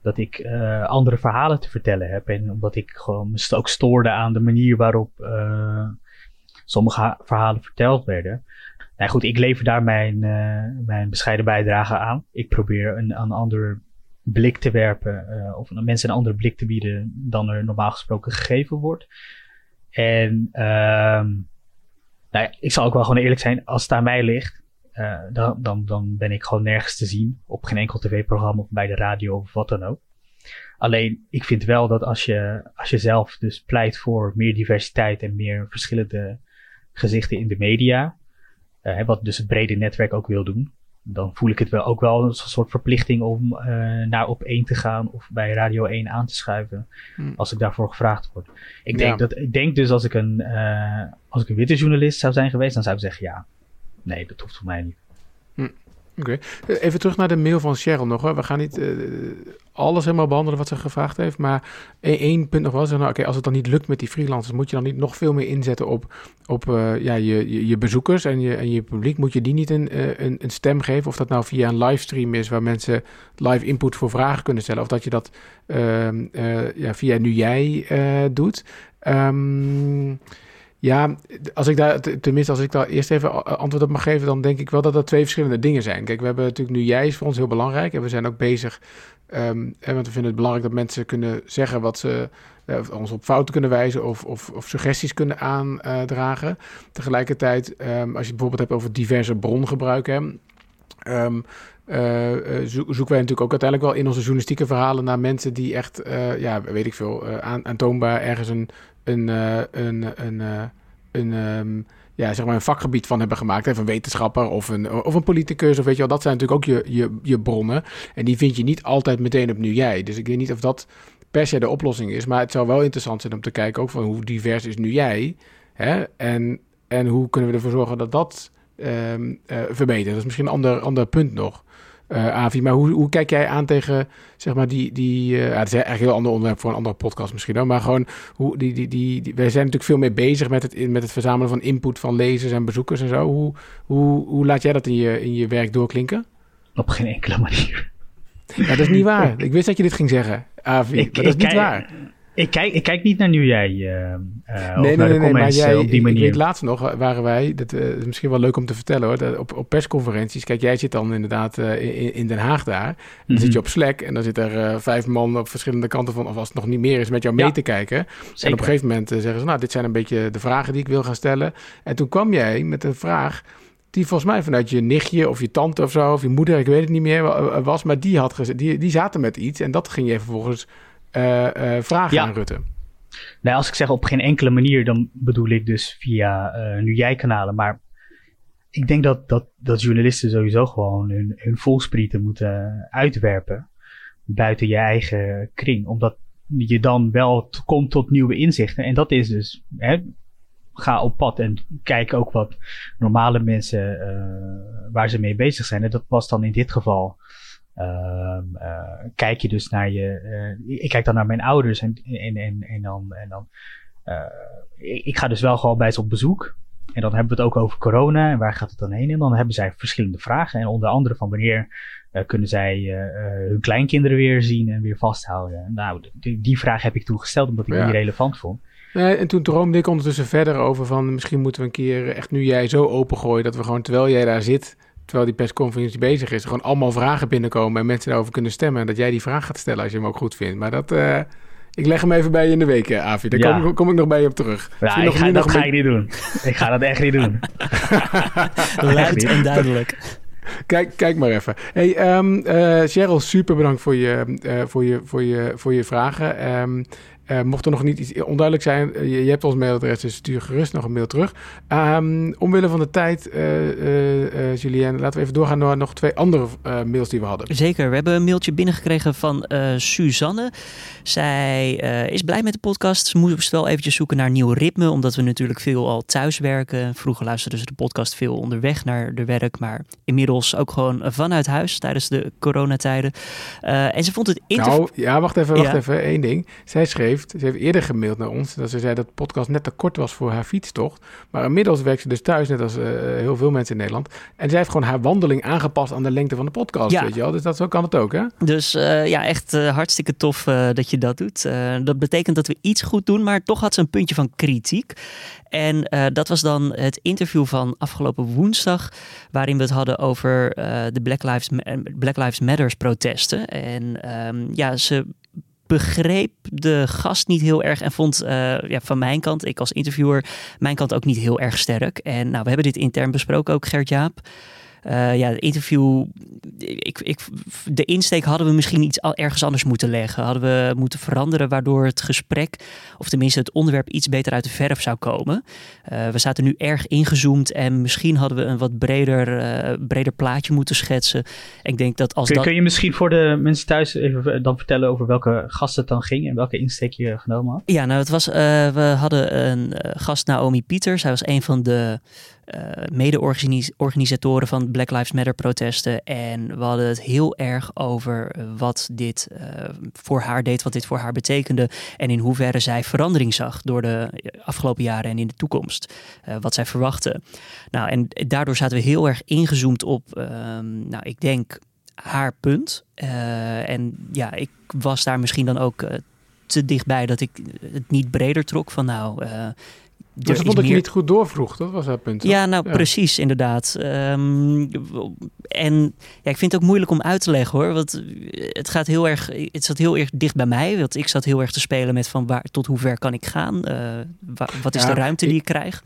dat ik eh, andere verhalen te vertellen heb. En omdat ik gewoon me ook stoorde aan de manier waarop eh, sommige ha- verhalen verteld werden. Nou goed, ik lever daar mijn, eh, mijn bescheiden bijdrage aan. Ik probeer een, een ander blik te werpen, eh, of mensen een andere blik te bieden dan er normaal gesproken gegeven wordt. En ja, ik zal ook wel gewoon eerlijk zijn, als het aan mij ligt, eh, dan, dan, dan ben ik gewoon nergens te zien. Op geen enkel tv-programma of bij de radio of wat dan ook. Alleen, ik vind wel dat als je, als je zelf dus pleit voor meer diversiteit en meer verschillende gezichten in de media, eh, wat dus het brede netwerk ook wil doen, dan voel ik het wel ook wel een soort verplichting om eh, naar op 1 te gaan of bij Radio 1 aan te schuiven Hmm. als ik daarvoor gevraagd word. Ik Ja. denk, dat, ik denk dus als ik, een, eh, als ik een witte journalist zou zijn geweest, dan zou ik zeggen ja, nee, dat hoeft voor mij niet. Oké. Even terug naar de mail van Cheryl nog. Hoor. We gaan niet eh, alles helemaal behandelen wat ze gevraagd heeft. Maar één, één punt nog wel. Nou, als het dan niet lukt met die freelancers, moet je dan niet nog veel meer inzetten op, op eh, ja, je, je, je bezoekers en je, en je publiek? Moet je die niet een, eh, een, een stem geven? Of dat nou via een livestream is waar mensen live input voor vragen kunnen stellen. Of dat je dat ehm, eh, ja, via nu jij doet. Ehm, ja, als ik daar, tenminste, als ik daar eerst even antwoord op mag geven, dan denk ik wel dat dat twee verschillende dingen zijn. Kijk, we hebben natuurlijk nu jij is voor ons heel belangrijk en we zijn ook bezig, ehm, hè, want we vinden het belangrijk dat mensen kunnen zeggen wat ze, eh, ons op fouten kunnen wijzen of, of, of suggesties kunnen aandragen. Tegelijkertijd, ehm, als je het bijvoorbeeld hebt over diverse brongebruik, ehm, eh, eh, zo- zoeken wij natuurlijk ook uiteindelijk wel in onze journalistieke verhalen naar mensen die echt, eh, ja, weet ik veel, aan, aantoonbaar ergens een, een, een, een, een, ehm, ja, zeg maar een vakgebied van hebben gemaakt. Hè, van wetenschapper of een, of een politicus. Of weet je wel, dat zijn natuurlijk ook je, je, je bronnen. En die vind je niet altijd meteen op nu jij. Dus ik weet niet of dat per se de oplossing is. Maar het zou wel interessant zijn om te kijken ook van hoe divers is nu jij. Hè? En, en hoe kunnen we ervoor zorgen dat dat ehm, eh, verbetert. Dat is misschien een ander, ander punt nog. eh Avi, maar hoe, hoe kijk jij aan tegen, zeg maar, die, die eh, ja, het is eigenlijk een heel ander onderwerp voor een andere podcast misschien ook, maar gewoon, hoe, die, die, die, die- wij zijn natuurlijk veel meer bezig met het, met het verzamelen van input van lezers en bezoekers en zo. Hoe, hoe, hoe laat jij dat in je, in je werk doorklinken? Op geen enkele manier. Ja, dat is niet waar. Ik wist dat je dit ging zeggen, Avi, Ik- maar dat is niet kijk- waar. Ik kijk, ik kijk niet naar nu jij, of Nee, naar de nee, maar eh, jij, op die ik manier. weet laatst nog, waren wij, dat is misschien wel leuk om te vertellen hoor, dat op, op persconferenties, kijk jij zit dan inderdaad in, in Den Haag daar, dan Mhm. zit je op Slack en dan zit er vijf man op verschillende kanten van, of als het nog niet meer is, met jou mee Ja. te kijken. En op een gegeven moment zeggen ze, nou dit zijn een beetje de vragen die ik wil gaan stellen. En toen kwam jij met een vraag die volgens mij vanuit je nichtje of je tante of zo, of je moeder, ik weet het niet meer, wa- was, maar die, had die, die zaten met iets en dat ging je vervolgens vragen Ja. aan Rutte. Nou, als ik zeg op geen enkele manier, dan bedoel ik dus via eh, nu jij kanalen. Maar ik denk dat, dat, dat journalisten sowieso gewoon hun, hun volsprieten moeten uitwerpen. buiten je eigen kring. Omdat je dan wel komt tot nieuwe inzichten. En dat is dus, hè, ga op pad en kijk ook wat normale mensen uh, waar ze mee bezig zijn. En dat was dan in dit geval. Uh, uh, kijk je dus naar je. ik kijk dan naar mijn ouders en, en, en, en dan. En dan ik, ik, ga dus wel gewoon bij ze op bezoek. En dan hebben we het ook over corona en waar gaat het dan heen? En dan hebben zij verschillende vragen. En onder andere van wanneer kunnen zij hun kleinkinderen weer zien en weer vasthouden? Nou, die, die vraag heb ik toen gesteld omdat ik ja. die relevant vond. Nee, en toen droomde ik ondertussen verder over van misschien moeten we een keer echt nu jij zo opengooien dat we gewoon terwijl jij daar zit, terwijl die persconferentie bezig is, gewoon allemaal vragen binnenkomen en mensen daarover kunnen stemmen en dat jij die vraag gaat stellen als je hem ook goed vindt. Maar dat, uh, ik leg hem even bij je in de week, Avi. Daar ja. kom, kom, ik nog bij je op terug. Ja, ik ga, dat ga ik niet doen. ik ga dat echt niet doen. Luid en duidelijk. Kijk, kijk maar even. Hey, um, uh, Cheryl, super bedankt voor je, uh, voor je, voor je, voor je vragen. Um, uh, mocht er nog niet iets onduidelijk zijn, uh, je, je, hebt ons mailadres, dus stuur gerust nog een mail terug. Um, omwille van de tijd, uh, Julien, laten we even doorgaan naar nog twee andere mails die we hadden. Zeker, we hebben een mailtje binnengekregen van Suzanne. Zij is blij met de podcast. Ze moest wel eventjes zoeken naar nieuw ritme, omdat we natuurlijk veel al thuis werken. Vroeger luisterden ze de podcast veel onderweg naar de werk, maar inmiddels ook gewoon vanuit huis tijdens de coronatijden. en ze vond het interview... Nou, ja, wacht even, wacht ja. even. Één ding. Zij schreef ze heeft eerder gemaild naar ons dat ze zei dat de podcast net te kort was voor haar fietstocht. Maar inmiddels werkt ze dus thuis, net als uh, heel veel mensen in Nederland. En zij heeft gewoon haar wandeling aangepast aan de lengte van de podcast, ja. weet je wel. Dus dat, zo kan het ook, hè? Dus uh, ja, echt uh, hartstikke tof dat je dat doet. dat betekent dat we iets goed doen, maar toch had ze een puntje van kritiek. En dat was dan het interview van afgelopen woensdag, waarin we het hadden over de Black Lives, Black Lives Matters protesten. En um, ja, ze begreep de gast niet heel erg en vond uh, ja, van mijn kant, ik als interviewer, mijn kant ook niet heel erg sterk. En nou, we hebben dit intern besproken ook, Gert-Jaap. Uh, ja, het interview, ik, ik, de insteek hadden we misschien iets ergens anders moeten leggen. Hadden we moeten veranderen waardoor het gesprek, of tenminste het onderwerp, iets beter uit de verf zou komen. Uh, we zaten nu erg ingezoomd en misschien hadden we een wat breder, uh, breder plaatje moeten schetsen. Ik denk dat als kun, dat... kun je misschien voor de mensen thuis even dan vertellen over welke gast het dan ging en welke insteek je genomen had? Ja, nou, het was, we hadden een gast Naomi Pieters. Hij was een van de mede-organisatoren van Black Lives Matter protesten. En we hadden het heel erg over wat dit uh, voor haar deed, wat dit voor haar betekende. En in hoeverre zij verandering zag door de afgelopen jaren en in de toekomst. Wat zij verwachtte. Nou, en daardoor zaten we heel erg ingezoomd op, nou, ik denk haar punt. en ja, ik was daar misschien dan ook te dichtbij dat ik het niet breder trok van nou dus dat vond ik meer... niet goed doorvroeg, dat was het punt. Ja, nou precies, inderdaad. Um, en ja, ik vind het ook moeilijk om uit te leggen hoor. Want het gaat heel erg, het zat heel erg dicht bij mij. Want ik zat heel erg te spelen met van waar tot hoe ver kan ik gaan? Uh, wat is ja, de ruimte die ik krijg?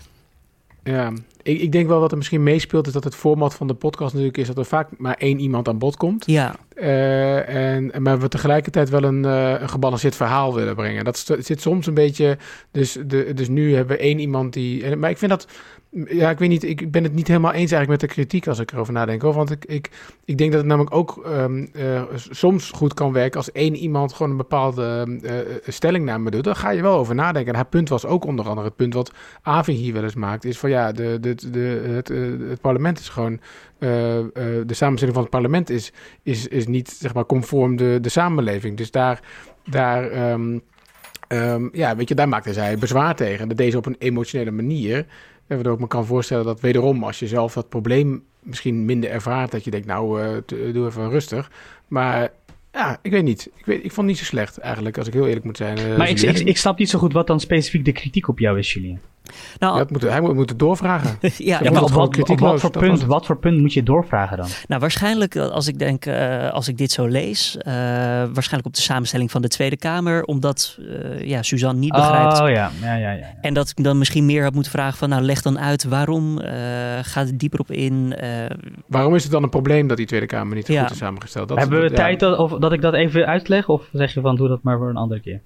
Ja, ik, ik, denk wel wat er misschien meespeelt, is dat het format van de podcast natuurlijk is dat er vaak maar één iemand aan bod komt. Ja. Uh, en, maar we tegelijkertijd wel een, uh, een gebalanceerd verhaal willen brengen. Dat zit soms een beetje. Dus, de, dus nu hebben we één iemand die. Maar ik vind dat ja, ik weet niet. Ik ben het niet helemaal eens eigenlijk met de kritiek als ik erover nadenk. Hoor. Want ik, ik, ik denk dat het namelijk ook um, uh, soms goed kan werken als één iemand gewoon een bepaalde uh, stelling naar me doet. Dan ga je wel over nadenken. En haar punt was ook onder andere het punt wat Avi hier wel eens maakt. Is van ja, de, de, de, het, het parlement is gewoon. de samenstelling van het parlement is, is, is niet zeg maar conform de, de samenleving. Dus daar. daar um, ja, weet je, daar maakte zij bezwaar tegen. Dat deed ze op een emotionele manier. En waardoor ik me kan voorstellen dat wederom, als je zelf dat probleem misschien minder ervaart, dat je denkt, nou, uh, doe even rustig. Maar ja, ik weet niet. Ik, weet, ik vond het niet zo slecht eigenlijk, als ik heel eerlijk moet zijn. Uh, maar ik, ik, ik, snap niet zo goed wat dan specifiek de kritiek op jou is, Julien. Nou, ja, moet, hij moet, moet het doorvragen. ja, ja maar op, wat, op wat, voor punt, wat voor punt moet je doorvragen dan? Nou, waarschijnlijk eh, als ik denk, uh, als ik dit zo lees, uh, waarschijnlijk op de samenstelling van de Tweede Kamer, omdat uh, ja, Suzanne niet begrijpt. Oh ja. Ja, ja, ja, En dat ik dan misschien meer had moeten vragen van, nou leg dan uit waarom, gaat het dieper op in. waarom is het dan een probleem dat die Tweede Kamer niet goed is samengesteld? Dat Hebben we dat, tijd dat, of, dat ik dat even uitleg of zeg je van, doe dat maar voor een andere keer?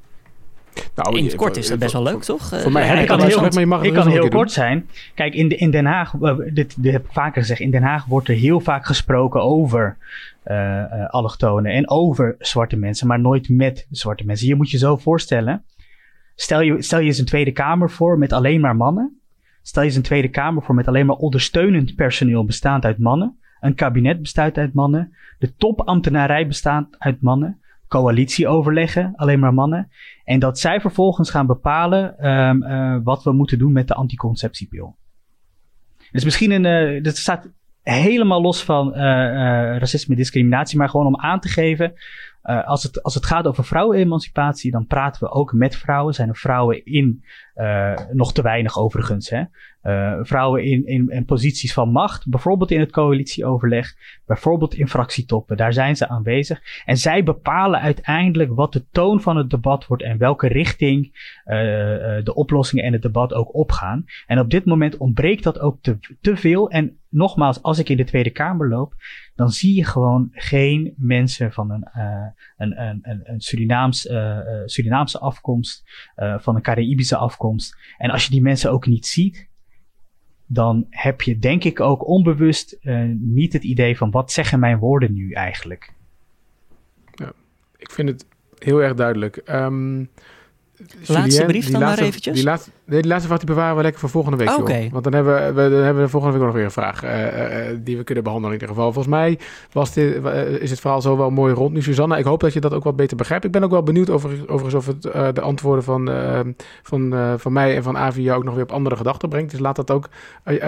Nou, in het kort is dat best wel leuk, toch? Voor mij ik kan heel, maar ik kan heel kort zijn. Kijk, in, de, in Den Haag, dit, dit heb ik vaker gezegd, in Den Haag wordt er heel vaak gesproken over uh, allochtonen en over zwarte mensen, maar nooit met zwarte mensen. Je moet je zo voorstellen. Stel je, stel je eens een Tweede Kamer voor met alleen maar mannen. Stel je eens een Tweede Kamer voor met alleen maar ondersteunend personeel bestaand uit mannen. Een kabinet bestaat uit mannen. De topambtenarij bestaat uit mannen. Coalitieoverleggen, alleen maar mannen. En dat zij vervolgens gaan bepalen um, uh, wat we moeten doen met de anticonceptiepil. Dus misschien een. Uh, staat helemaal los van uh, racisme en discriminatie, maar gewoon om aan te geven. Als, het, als het gaat over vrouwenemancipatie, dan praten we ook met vrouwen. Zijn er vrouwen in, nog te weinig overigens, hè? Uh, vrouwen in, in, in, posities van macht, bijvoorbeeld in het coalitieoverleg, bijvoorbeeld in fractietoppen, daar zijn ze aanwezig. En zij bepalen uiteindelijk wat de toon van het debat wordt en welke richting uh, de oplossingen en het debat ook opgaan. En op dit moment ontbreekt dat ook te, te veel. En nogmaals, als ik in de Tweede Kamer loop, dan zie je gewoon geen mensen van een, uh, een, een, een, Surinaams, uh, Surinaamse afkomst, van een Caraïbische afkomst. En als je die mensen ook niet ziet, dan heb je denk ik ook onbewust uh, niet het idee van wat zeggen mijn woorden nu eigenlijk. Ja, ik vind het heel erg duidelijk. Um, laatste brief dan maar eventjes? Die laatste, nee, die laatste vraag die bewaren we lekker voor volgende week. Oh, Want dan hebben, we, dan hebben we volgende week nog weer een vraag uh, uh, die we kunnen behandelen in ieder geval. Volgens mij was dit, uh, is het verhaal zo wel mooi rond nu, Susanna. Ik hoop dat je dat ook wat beter begrijpt. Ik ben ook wel benieuwd over, overigens of het de antwoorden van, van, van mij en van Avi jou ook nog weer op andere gedachten brengt. Dus laat dat ook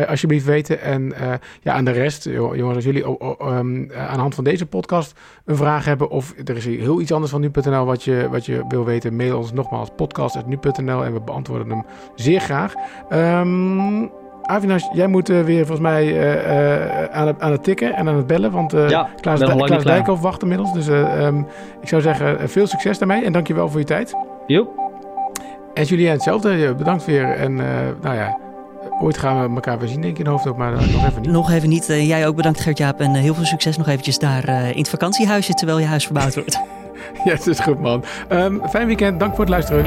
alsjeblieft weten. En ja, aan de rest, jongens, als jullie um, aan de hand van deze podcast een vraag hebben of er is heel iets anders van nu.nl wat je, wat je wil weten, mail ons nogmaals podcast.nu.nl en we beantwoorden hem zeer graag. Um, Avinas, jij moet uh, weer volgens mij uh, uh, aan, het, aan het tikken en aan het bellen. Want ja, Klaas, Klaas Dijkhoff wacht inmiddels. Dus um, ik zou zeggen, veel succes daarmee. En dankjewel voor je tijd. Jo. En Julien, hetzelfde. Bedankt weer. En nou ja, ooit gaan we elkaar weer zien, denk ik in de hoofdop. Maar nog even niet. Nog even niet. jij ook bedankt, Gert-Jaap. En heel veel succes nog eventjes daar in het vakantiehuisje... terwijl je huis verbouwd wordt. ja, het is goed, man. Um, fijn weekend. Dank voor het luisteren.